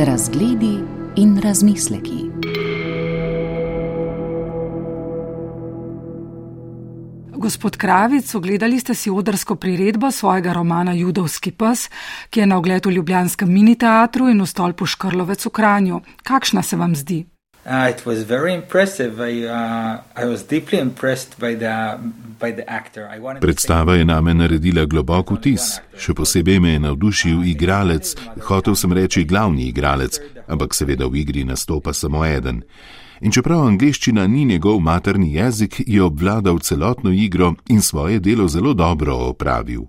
Razgledi in razmisleki. Gospod Kravic, ogledali ste si odrsko priredbo svojega romana Judovski pes, ki je na ogled v Ljubljanskem mini teatru in v stolpu Škrlovec v Kranju. Kakšna se vam zdi? Uh, it was very impressive. I, uh, I was deeply impressed by the, by the actor. Predstava je name naredila globok vtis. Še posebej me je navdušil igralec, hotel sem reči glavni igralec, ampak seveda v igri nastopa samo eden. In čeprav angliščina ni njegov materni jezik, je obvladal celotno igro in svoje delo zelo dobro opravil.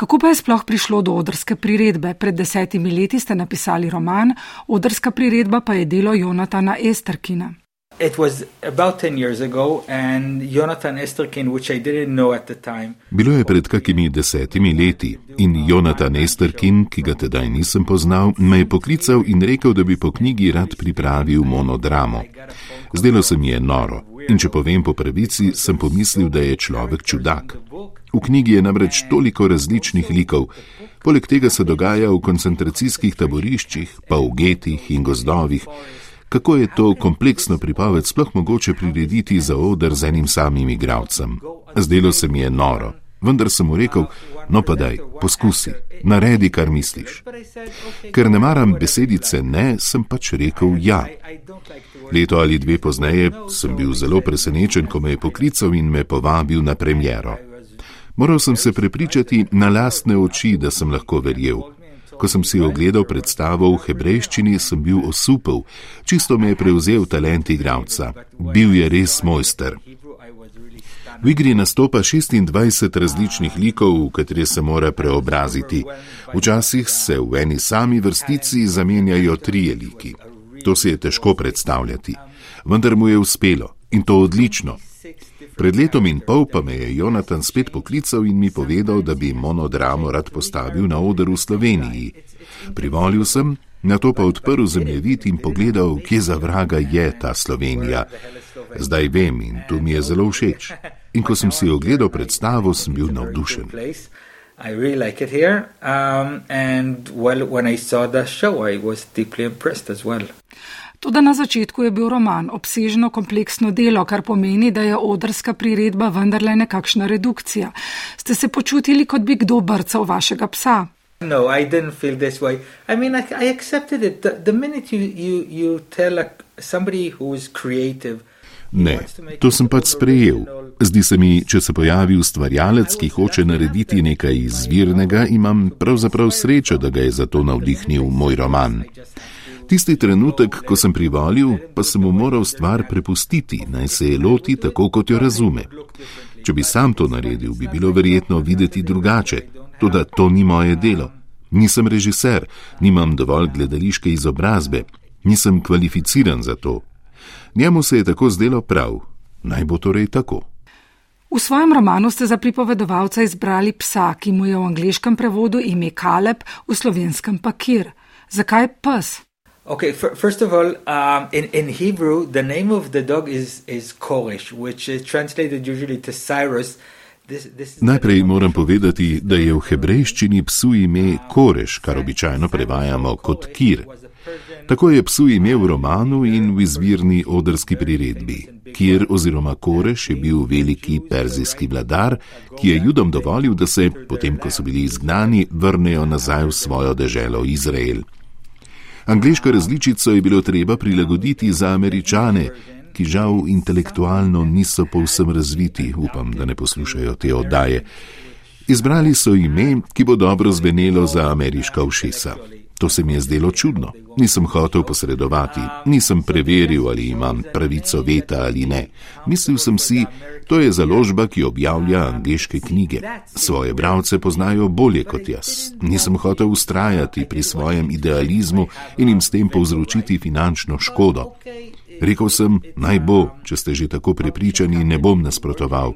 Kako pa je sploh prišlo do odrske priredbe? Pred desetimi leti ste napisali roman, odrska priredba pa je delo Jonatana Esterkina. It was about 10 years ago, and Jonathan Esterkin, which I didn't know at the time, Bilo je pred kakimi desetimi leti in Jonathan Esterkin, ki ga tedaj nisem poznal, me je poklical in rekel, da bi po knjigi rad pripravil monodramo. Zdelo se mi je noro in če povem po pravici, sem pomislil, da je človek čudak. V knjigi je namreč toliko različnih likov. Poleg tega se dogaja v koncentracijskih taboriščih, pa v getih in gozdovih. Kako je to kompleksno pripoved sploh mogoče prirediti za oder z enim samim igralcem? Zdelo se mi je noro, vendar sem mu rekel: No pa daj, poskusi, naredi, kar misliš. Ker ne maram besedice ne, sem pač rekel ja. Leto ali dve pozneje sem bil zelo presenečen, ko me je poklical in me povabil na premjero. Moral sem se prepričati na lastne oči, da sem lahko verjel. Ko sem si ogledal predstavo v hebrejščini, sem bil osupel, čisto me je prevzel talent igralca. Bil je res mojster. V igri nastopa 26 različnih likov, v katere se mora preobraziti. Včasih se v eni sami vrstici zamenjajo trije liki. To se je težko predstavljati, vendar mu je uspelo in to odlično. Pred letom in pol pa me je Jonathan spet poklical in mi povedal, da bi monodramo rad postavil na oder v Sloveniji. Privolil sem, na to pa odprl zemljevid in pogledal, kje za vraga je ta Slovenija. Zdaj vem in to mi je zelo všeč. In ko sem si ogledal predstavo, sem bil navdušen. I really like it here. Um, and well, when I saw the show, I was deeply impressed as well. Tudi na začetku je bil roman obsežno kompleksno delo, kar pomeni, da je odrska priredba vendarle nekakšna redukcija. Ste se počutili, kot bi kdo brcal vašega psa? No, I didn't feel this way. I mean, I, I accepted it. The, the minute you, you, you tell a, somebody who is creative, Ne, to sem pač sprejel. Zdi se mi, če se pojavi ustvarjalec, ki hoče narediti nekaj izvirnega, imam pravzaprav srečo, da ga je za to navdihnil moj roman. Tisti trenutek, ko sem privolil, pa sem mu moral stvar prepustiti, naj se je loti tako, kot jo razume. Če bi sam to naredil, bi bilo verjetno videti drugače, tudi to ni moje delo. Nisem režiser, nimam dovolj gledališke izobrazbe, nisem kvalificiran za to. Njemu se je tako zdelo prav, naj bo torej tako. V svojem romanu ste za pripovedovalca izbrali psa, ki mu je v angliškem prevodu ime Kaleb, v slovenskem pa Kir. Zakaj pes? Okay, first of all, um, in, in Hebrew, the name of the dog is, is Koresh, which is translated usually to Cyrus. This, this Najprej moram povedati, da je v hebrejščini psu ime Koreš, kar običajno prevajamo kot Kir. Tako je psu ime v romanu in v izvirni odrski priredbi. Kir oziroma Koreš je bil veliki perzijski vladar, ki je judom dovolil, da se, potem ko so bili izgnani, vrnejo nazaj v svojo deželo Izrael. Angliško različico je bilo treba prilagoditi za američane, ki žal intelektualno niso povsem razviti, upam, da ne poslušajo te oddaje. Izbrali so ime, ki bo dobro zvenelo za ameriška ušesa. To se mi je zdelo čudno. Nisem hotel posredovati, nisem preveril, ali imam pravico veta ali ne. Mislil sem si, to je založba, ki objavlja angliške knjige. Svoje bralce poznajo bolje kot jaz. Nisem hotel ustrajati pri svojem idealizmu in jim s tem povzročiti finančno škodo. Rekel sem, naj bo, če ste že tako prepričani, ne bom nasprotoval.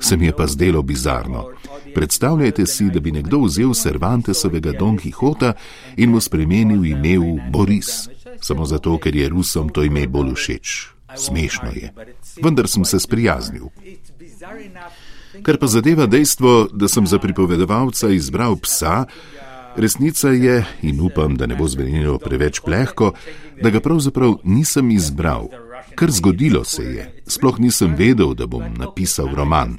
Se mi je pa zdelo bizarno. Predstavljajte si, da bi nekdo vzel Cervantesovega Don Quixota in mu spremenil ime v Boris, samo zato, ker je Rusom to ime bolj všeč. Smešno je. Vendar sem se sprijaznil. Kar pa zadeva dejstvo, da sem za pripovedovalca izbral psa, Resnica je, in upam, da ne bo zvenelo preveč plehko, da ga pravzaprav nisem izbral. Kar zgodilo se je, sploh nisem vedel, da bom napisal roman.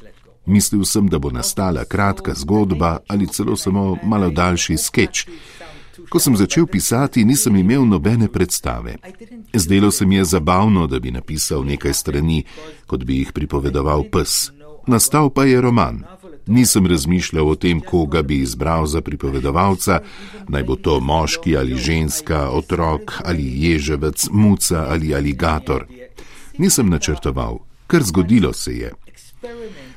Mislil sem, da bo nastala kratka zgodba ali celo samo malo daljši sketch. Ko sem začel pisati, nisem imel nobene predstave. Zdelo se mi je zabavno, da bi napisal nekaj strani, kot bi jih pripovedoval pes. Nastal pa je roman. Nisem razmišljal o tem, koga bi izbral za pripovedovalca, naj bo to moški ali ženska, otrok ali ježevec, muca ali aligator. Nisem načrtoval, kar zgodilo se je.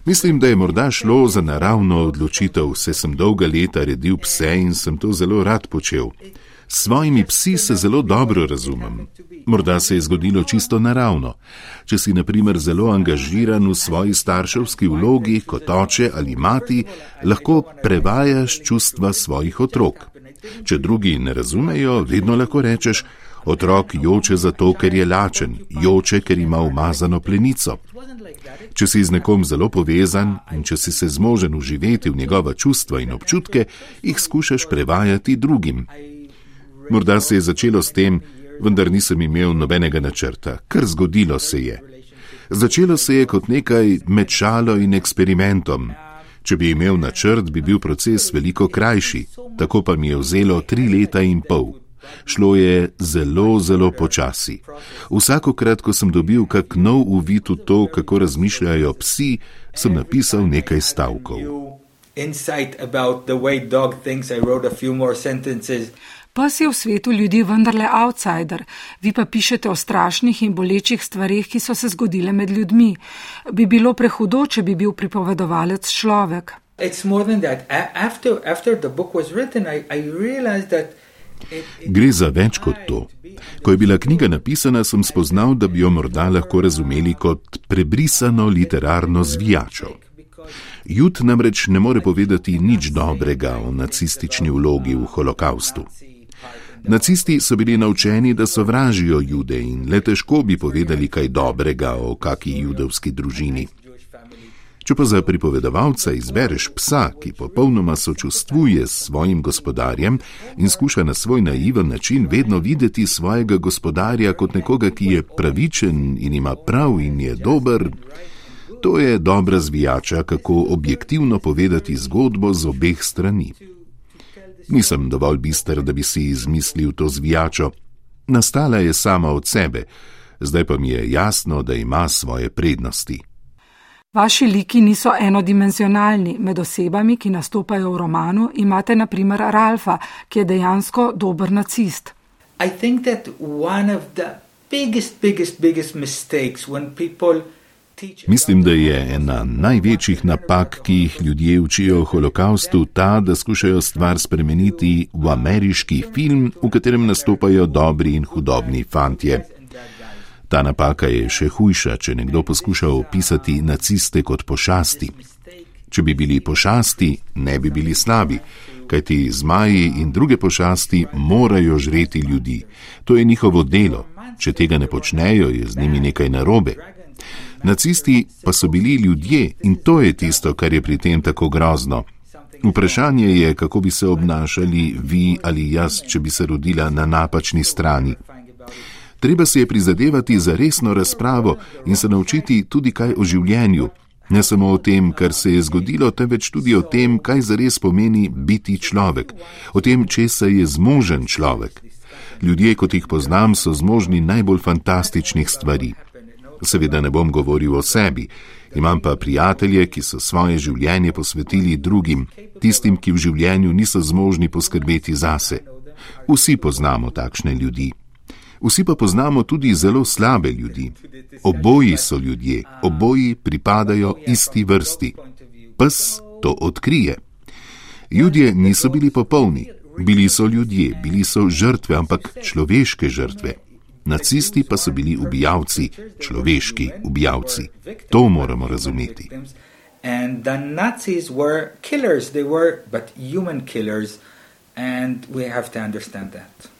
Mislim, da je morda šlo za naravno odločitev, saj sem dolga leta redil pse in sem to zelo rad počel. S svojimi psi se zelo dobro razumem. Morda se je zgodilo čisto naravno. Če si, na primer, zelo angažiran v svoji starševski vlogi kot oče ali mati, lahko prevajaš čustva svojih otrok. Če drugi ne razumejo, vedno lahko rečeš: Otrok joče zato, ker je lačen, joče, ker ima umazano plenico. Če si z nekom zelo povezan in če si se zmožen uživeti v njegova čustva in občutke, jih skušaš prevajati drugim. Morda se je začelo s tem, vendar nisem imel nobenega načrta, kar zgodilo se je. Začelo se je kot nekaj med šalo in eksperimentom. Če bi imel načrt, bi bil proces veliko krajši, tako pa mi je vzelo tri leta in pol. Šlo je zelo, zelo počasi. Vsakokrat, ko sem dobil kak nov uvid v to, kako razmišljajo psi, sem napisal nekaj stavkov. Pes je v svetu ljudi vendarle outsider, vi pa pišete o strašnih in bolečih stvarih, ki so se zgodile med ljudmi. Bi bilo prehudo, če bi bil pripovedovalec človek. After, after written, I, I Gre za več kot to. Ko je bila knjiga napisana, sem spoznal, da bi jo morda lahko razumeli kot prebrisano literarno zvijačo. Jud namreč ne more povedati nič dobrega o nacistični vlogi v holokaustu. Nacisti so bili naučeni, da sovražijo jude in le težko bi povedali kaj dobrega o kaki judovski družini. Če pa za pripovedovalca izbereš psa, ki popolnoma sočustvuje s svojim gospodarjem in skuša na svoj naiven način vedno videti svojega gospodarja kot nekoga, ki je pravičen in ima prav in je dober, to je dobra zvijača, kako objektivno povedati zgodbo z obeh strani. Nisem dovolj bister, da bi si izmislil to zvijačo. Nastala je sama od sebe, zdaj pa mi je jasno, da ima svoje prednosti. Vaši liki niso enodimenzionalni. Med osebami, ki nastopajo v romanu, imate naprimer Ralfa, ki je dejansko dober nacist. Biggest, biggest, biggest Mislim, da je ena največjih napak, ki jih ljudje učijo o holokaustu, ta, da skušajo stvar spremeniti v ameriški film, v katerem nastopajo dobri in hudobni fantje. Ta napaka je še hujša, če nekdo poskuša opisati naciste kot pošasti. Če bi bili pošasti, ne bi bili slabi, kajti zmaji in druge pošasti morajo žreti ljudi. To je njihovo delo. Če tega ne počnejo, je z njimi nekaj narobe. Nacisti pa so bili ljudje in to je tisto, kar je pri tem tako grozno. Vprašanje je, kako bi se obnašali vi ali jaz, če bi se rodila na napačni strani. Treba se je prizadevati za resno razpravo in se naučiti tudi kaj o življenju. Ne samo o tem, kar se je zgodilo, temveč tudi o tem, kaj zares pomeni biti človek, o tem, če se je zmožen človek. Ljudje, kot jih poznam, so zmožni najbolj fantastičnih stvari. Seveda ne bom govoril o sebi, imam pa prijatelje, ki so svoje življenje posvetili drugim, tistim, ki v življenju niso zmožni poskrbeti zase. Vsi poznamo takšne ljudi. Vsi pa poznamo tudi zelo slabe ljudi. Oboji so ljudje, oboji pripadajo isti vrsti. Pes to odkrije. Ljudje niso bili popolni, bili so ljudje, bili so žrtve, ampak človeške žrtve. Nacisti pa so bili ubijalci, človeški ubijalci. To moramo razumeti. And the Nazis were killers, they were but human killers, and we have to understand that.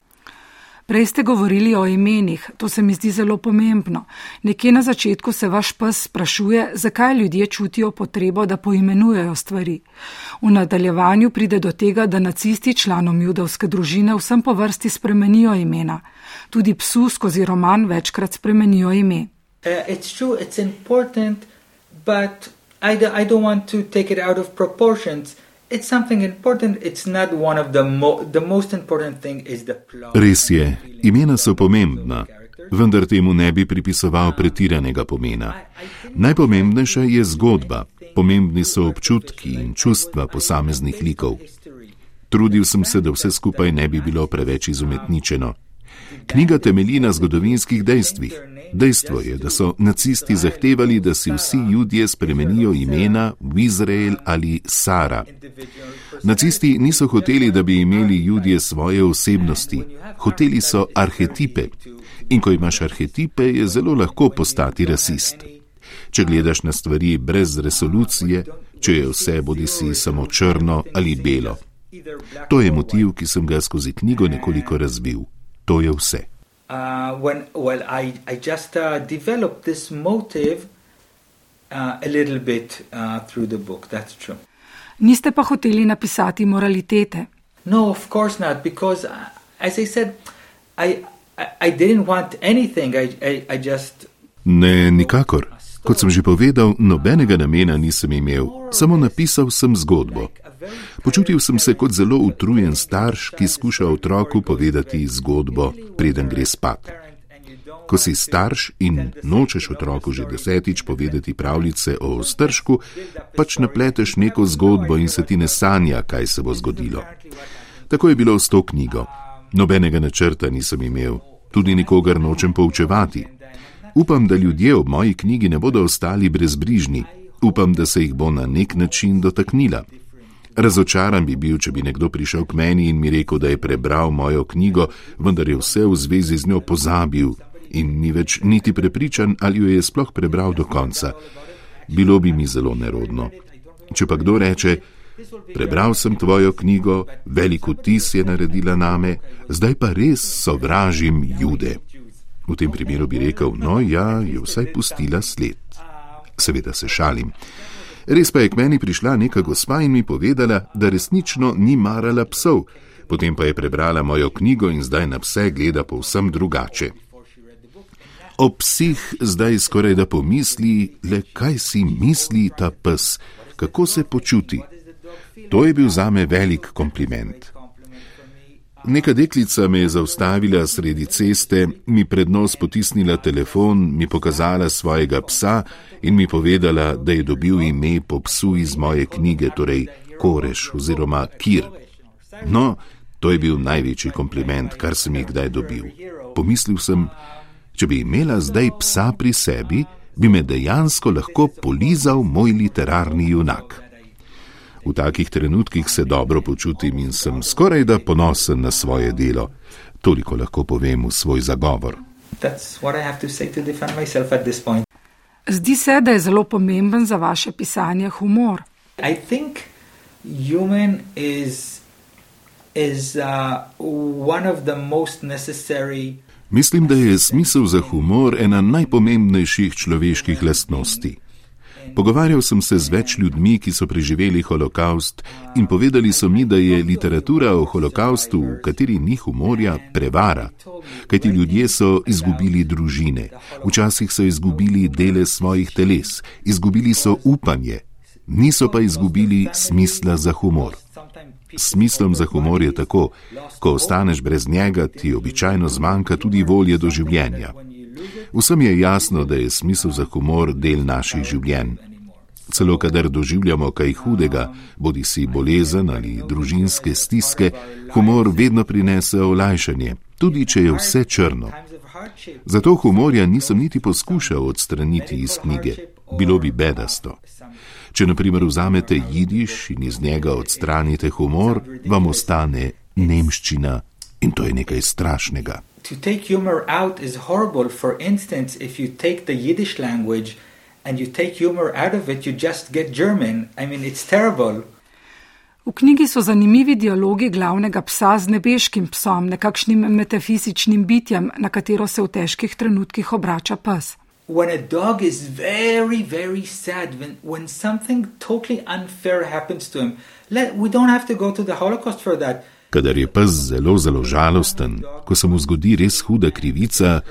Prej ste govorili o imenih, to se mi zdi zelo pomembno. Nekje na začetku se vaš pes sprašuje, zakaj ljudje čutijo potrebo, da poimenujejo stvari. V nadaljevanju pride do tega, da nacisti članom judovske družine vsem po vrsti spremenijo imena. Tudi psu skozi roman večkrat spremenijo ime. Uh, I, do, I don't want to take it out of proportions. It's something important. It's not one of the, mo the most important thing is the plot. Res je, imena so pomembna, vendar temu ne bi pripisoval pretiranega pomena. Najpomembnejša je zgodba, pomembni so občutki in čustva posameznih likov. Trudil sem se, da vse skupaj ne bi bilo preveč izumetničeno. Knjiga temelji na zgodovinskih dejstvih. Dejstvo je, da so nacisti zahtevali, da si vsi ljudje spremenijo imena v Izrael ali Sara. Nacisti niso hoteli, da bi imeli ljudje svoje osebnosti, hoteli so arhetipe. In ko imaš arhetipe, je zelo lahko postati rasist. Če gledaš na stvari brez resolucije, če je vse bodi si samo črno ali belo. To je motiv, ki sem ga skozi knjigo nekoliko razvil. To je vse. uh, when well I, I just uh, developed this motive uh, a little bit uh, through the book. That's true. Niste pa hoteli napisati moralitete? No, of course not, because uh, as I said, I, I, I didn't want anything. I, I, I just. Ne, nikakor. Kot sem že povedal, nobenega namena nisem imel, samo napisal sem zgodbo. Počutil sem se kot zelo utrujen starš, ki skuša otroku povedati zgodbo, preden gre spat. Ko si starš in nočeš otroku že desetič povedati pravljice o stršku, pač napleteš neko zgodbo in se ti ne sanja, kaj se bo zgodilo. Tako je bilo s to knjigo. Nobenega načrta nisem imel, tudi nikogar nočem poučevati. Upam, da ljudje ob moji knjigi ne bodo ostali brezbrižni, upam, da se jih bo na nek način dotaknila. Razočaran bi bil, če bi nekdo prišel k meni in mi rekel, da je prebral mojo knjigo, vendar je vse v zvezi z njo pozabil in ni več niti prepričan, ali jo je sploh prebral do konca. Bilo bi mi zelo nerodno. Če pa kdo reče, prebral sem tvojo knjigo, veliko tis je naredila name, zdaj pa res sovražim jude. V tem primeru bi rekel, no ja, je vsaj pustila sled. Seveda se šalim. Res pa je k meni prišla neka gospa in mi povedala, da resnično ni marala psov, potem pa je prebrala mojo knjigo in zdaj na pse gleda povsem drugače. O psih zdaj skoraj da pomisli, le kaj si misli ta pes, kako se počuti. To je bil zame velik kompliment. Neka deklica me je zaustavila sredi ceste, mi pred nos potisnila telefon, mi pokazala svojega psa in mi povedala, da je dobil ime po psu iz moje knjige, torej Koreš oziroma Kir. No, to je bil največji kompliment, kar sem jih kdaj dobil. Pomislil sem, če bi imela zdaj psa pri sebi, bi me dejansko lahko polizal moj literarni junak. V takih trenutkih se dobro počutim in sem skoraj da ponosen na svoje delo. Toliko lahko povem v svoj zagovor. Zdi se, da je zelo pomemben za vaše pisanje humor. Is, is, uh, Mislim, da je smisel za humor ena najpomembnejših človeških lastnosti. Pogovarjal sem se z več ljudmi, ki so preživeli holokaust in povedali so mi, da je literatura o holokaustu, v kateri ni humorja, prevara. Kaj ti ljudje so izgubili družine, včasih so izgubili dele svojih teles, izgubili so upanje, niso pa izgubili smisla za humor. Smislom za humor je tako, ko ostaneš brez njega, ti običajno zmanjka tudi volje do življenja. Vsem je jasno, da je smisel za humor del naših življenj. Celo kadar doživljamo kaj hudega, bodi si bolezen ali družinske stiske, humor vedno prinese olajšanje, tudi če je vse črno. Zato humorja nisem niti poskušal odstraniti iz knjige, bilo bi bedasto. Če naprimer vzamete jidiš in iz njega odstranite humor, vam ostane nemščina in to je nekaj strašnega to take humor out is horrible. For instance, if you take the Yiddish language and you take humor out of it, you just get German. I mean, it's terrible. V knjigi so zanimivi dialogi glavnega psa z nebeškim psom, nekakšnim metafizičnim bitjem, na katero se v težkih trenutkih obrača pes. When a dog is very, very sad, when, when something totally unfair happens to him, let, we don't have to go to the Holocaust for that. Kadar je pes zelo, zelo žalosten, ko se mu zgodi res huda krivica,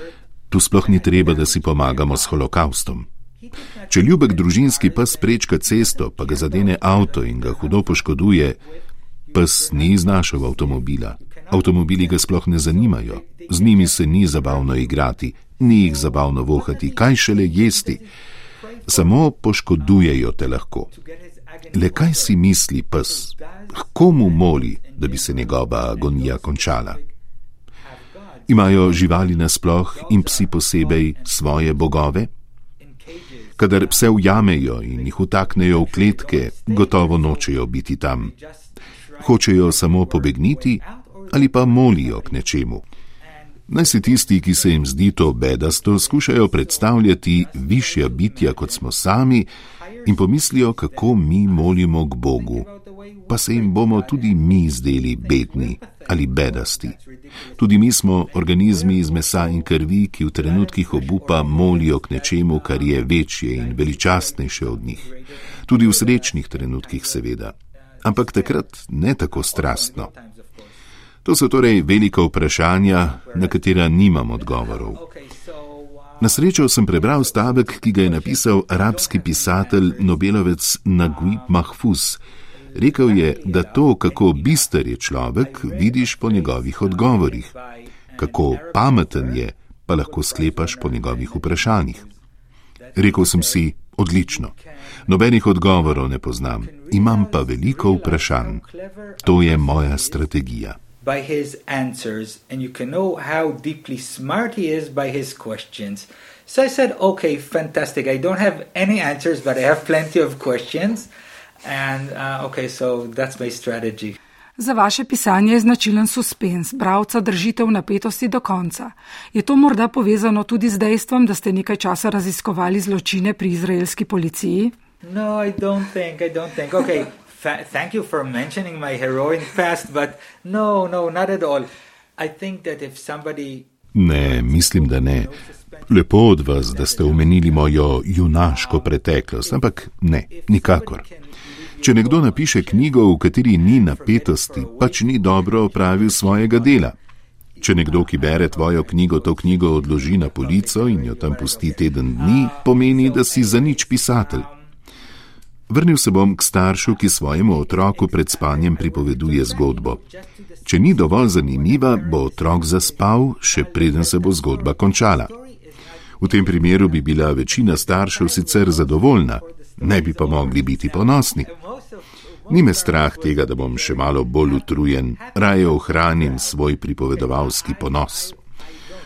tu sploh ni treba, da si pomagamo s holokaustom. Če ljubek družinski pes prečka cesto, pa ga zadene avto in ga hudo poškoduje, pes ni iznašal avtomobila. Avtomobili ga sploh ne zanimajo, z njimi se ni zabavno igrati, ni jih zabavno vohati, kaj šele jesti. Samo poškodujejo te lahko. Le kaj si misli pes, komu moli, da bi se njegova agonija končala? Imajo živali nasploh in psi posebej svoje bogove? Kadar pse ujamejo in jih utaknejo v kletke, gotovo nočejo biti tam. Hočejo samo pobegniti ali pa molijo k nečemu. Naj se tisti, ki se jim zdi to bedasto, skušajo predstavljati višja bitja kot smo sami in pomislijo, kako mi molimo k Bogu, pa se jim bomo tudi mi zdeli bedni ali bedasti. Tudi mi smo organizmi iz mesa in krvi, ki v trenutkih obupa molijo k nečemu, kar je večje in veličastnejše od njih. Tudi v srečnih trenutkih, seveda, ampak takrat ne tako strastno. To so torej velika vprašanja, na katera nimam odgovorov. Na srečo sem prebral stavek, ki ga je napisal arabski pisatelj Nobelovec Naguib Mahfuz. Rekel je, da to, kako bister je človek, vidiš po njegovih odgovorih. Kako pameten je, pa lahko sklepaš po njegovih vprašanjih. Rekel sem si, odlično. Nobenih odgovorov ne poznam, imam pa veliko vprašanj. To je moja strategija. By his answers, and you can know how deeply smart he is by his questions. So I said, okay, fantastic. I don't have any answers, but I have plenty of questions. And uh, okay, so that's my strategy. Za vaše pisanje je značilen suspens, bravca držite v napetosti do konca. Je to morda povezano tudi z dejstvom, da ste nekaj časa raziskovali zločine pri izraelski policiji? No, I don't think, I don't think. Okay, thank you for mentioning my heroic past, but no, no, not at all. I think that if somebody. Ne, mislim, da ne. Lepo od vas, da ste omenili mojo junaško preteklost, ampak ne, nikakor. Če nekdo napiše knjigo, v kateri ni napetosti, pač ni dobro opravil svojega dela. Če nekdo, ki bere tvojo knjigo, to knjigo odloži na polico in jo tam pusti teden dni, pomeni, da si za nič pisatelj. Vrnil se bom k staršu, ki svojemu otroku pred spanjem pripoveduje zgodbo. Če ni dovolj zanimiva, bo otrok zaspal, še preden se bo zgodba končala. V tem primeru bi bila večina staršev sicer zadovoljna, ne bi pa mogli biti ponosni. Ni me strah tega, da bom še malo bolj utrujen, raje ohranim svoj pripovedovalski ponos.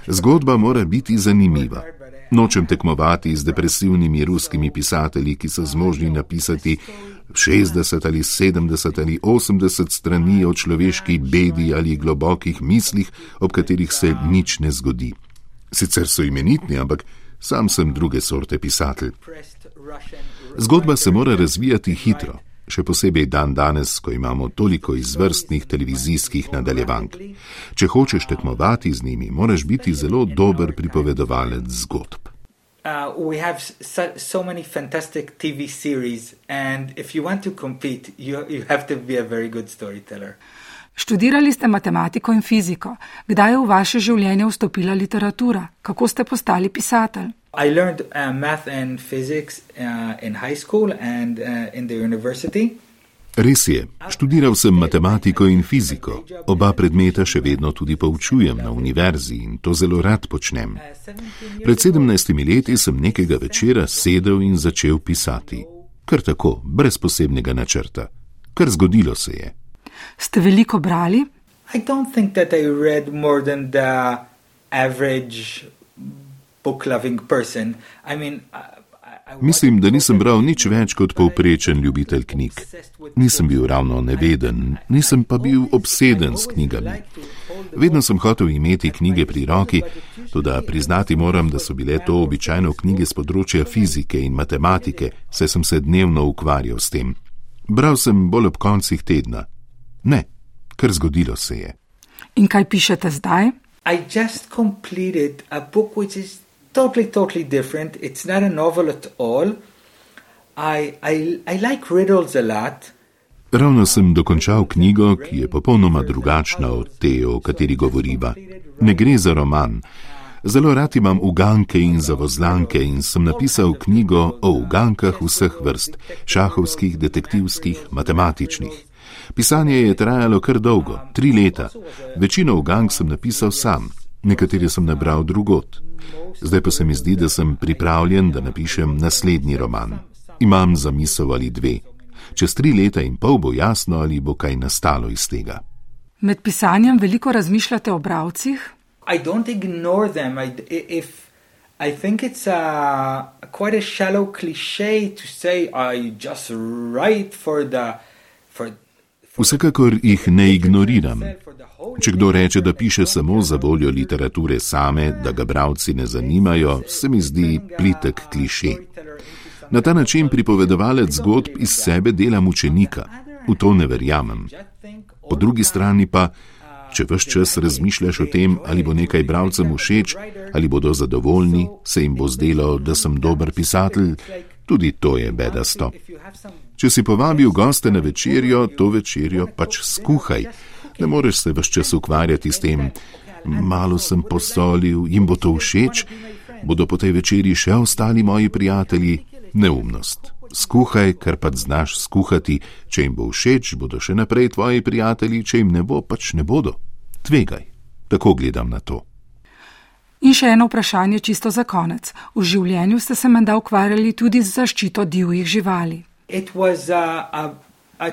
Zgodba mora biti zanimiva. Nočem tekmovati z depresivnimi ruskimi pisatelji, ki so zmožni napisati 60 ali 70 ali 80 strani o človeški bedi ali globokih mislih, ob katerih se nič ne zgodi. Sicer so imenitni, ampak sam sem druge sorte pisatelj. Zgodba se mora razvijati hitro, še posebej dan danes, ko imamo toliko izvrstnih televizijskih nadaljevank. Če hočeš tekmovati z njimi, moraš biti zelo dober pripovedovalec zgodb. Uh, we have so, so many fantastic TV series, and if you want to compete, you, you have to be a very good storyteller. Študirali ste matematiko in fiziko. Kdaj je v vaše življenje vstopila literatura? Kako ste postali pisatelj? I learned uh, math and physics uh, in high school and uh, in the university. Res je, študiral sem matematiko in fiziko. Oba predmeta še vedno tudi poučujem na univerzi in to zelo rad počnem. Pred sedemnajstimi leti sem nekega večera sedel in začel pisati. Kar tako, brez posebnega načrta. Kar zgodilo se je. Ste veliko brali? I don't think that I read more than the average book loving person. I mean, Mislim, da nisem bral nič več kot povprečen ljubitelj knjig. Nisem bil ravno neveden, nisem pa bil obseden s knjigami. Vedno sem hotel imeti knjige pri roki, tudi priznati moram, da so bile to običajno knjige z področja fizike in matematike, saj sem se dnevno ukvarjal s tem. Bral sem bolj ob koncih tedna. Ne, kar zgodilo se je. In kaj pišete zdaj? I just completed a book which is totally, totally different. It's not a novel at all. I, I, I like riddles a lot. Ravno sem dokončal knjigo, ki je popolnoma drugačna od te, o kateri govoriva. Ne gre za roman. Zelo rad imam uganke in zavozlanke in sem napisal knjigo o ugankah vseh vrst: šahovskih, detektivskih, matematičnih. Pisanje je trajalo kar dolgo, tri leta. Večino ugank sem napisal sam, nekatere sem nabral drugot. Zdaj pa se mi zdi, da sem pripravljen, da napišem naslednji roman. Imam zamisel ali dve. Čez tri leta in pol bo jasno, ali bo kaj nastalo iz tega. Med pisanjem veliko razmišljate o bravcih? I don't ignore them. I, if I think it's a quite a shallow cliche to say I just write for the. Vsekakor jih ne ignoriram. Če kdo reče, da piše samo za voljo literature same, da ga bravci ne zanimajo, se mi zdi plitek kliše. Na ta način pripovedovalec zgodb iz sebe dela mučenika. V to ne verjamem. Po drugi strani pa, če vse čas razmišljaš o tem, ali bo nekaj bravcem všeč, ali bodo zadovoljni, se jim bo zdelo, da sem dober pisatelj, tudi to je bedasto. Če si povabil goste na večerjo, to večerjo pač skuhaj. Ne moreš se vse čas ukvarjati s tem, malo sem posolil, jim bo to všeč, bodo po tej večerji še ostali moji prijatelji. Neumnost. Skuhaj, kar pa znaš skuhati, če jim bo všeč, bodo še naprej tvoji prijatelji, če jim ne bo, pač ne bodo. Tvegaj. Tako gledam na to. In še eno vprašanje, čisto za konec. V življenju ste se menda ukvarjali tudi z zaščito divjih živali. It was a, a, a,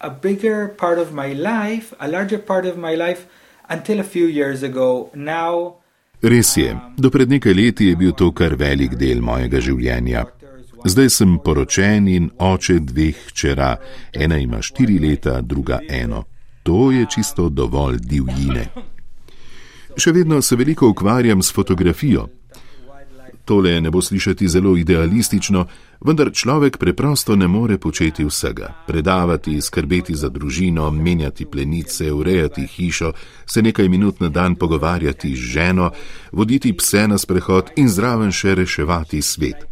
a bigger part of my life, a larger part of my life until a few years ago. Now, Res je, do pred nekaj leti je bil to kar velik del mojega življenja. Zdaj sem poročen in oče dveh hčera, ena ima štiri leta, druga eno. To je čisto dovolj divjine. Še vedno se veliko ukvarjam s fotografijo. Tole ne bo slišati zelo idealistično, vendar človek preprosto ne more početi vsega: predavati, skrbeti za družino, menjati plenice, urejati hišo, se nekaj minut na dan pogovarjati z ženo, voditi pse na sprehod in zraven še reševati svet.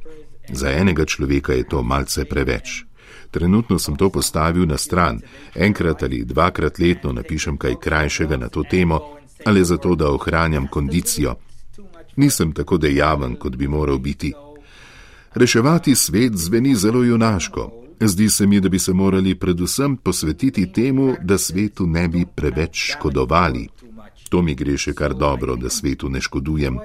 Za enega človeka je to malce preveč. Trenutno sem to postavil na stran, enkrat ali dvakrat letno napišem kaj krajšega na to temo, ali zato, da ohranjam kondicijo. Nisem tako dejaven, kot bi moral biti. Reševati svet zveni zelo junaško. Zdi se mi, da bi se morali predvsem posvetiti temu, da svetu ne bi preveč škodovali. To mi gre še kar dobro, da svetu ne škodujem.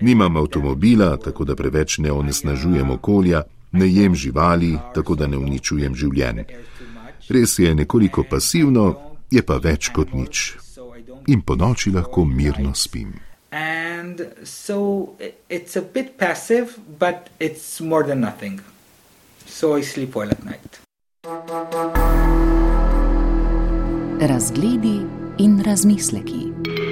Nimam avtomobila, tako da preveč ne onesnažujem okolja, ne jem živali, tako da ne uničujem življenj. Res je nekoliko pasivno, je pa več kot nič. In po noči lahko mirno spim. And so it's a bit passive, but it's more than nothing. So I sleep well at night. Razgledi in razmisleki.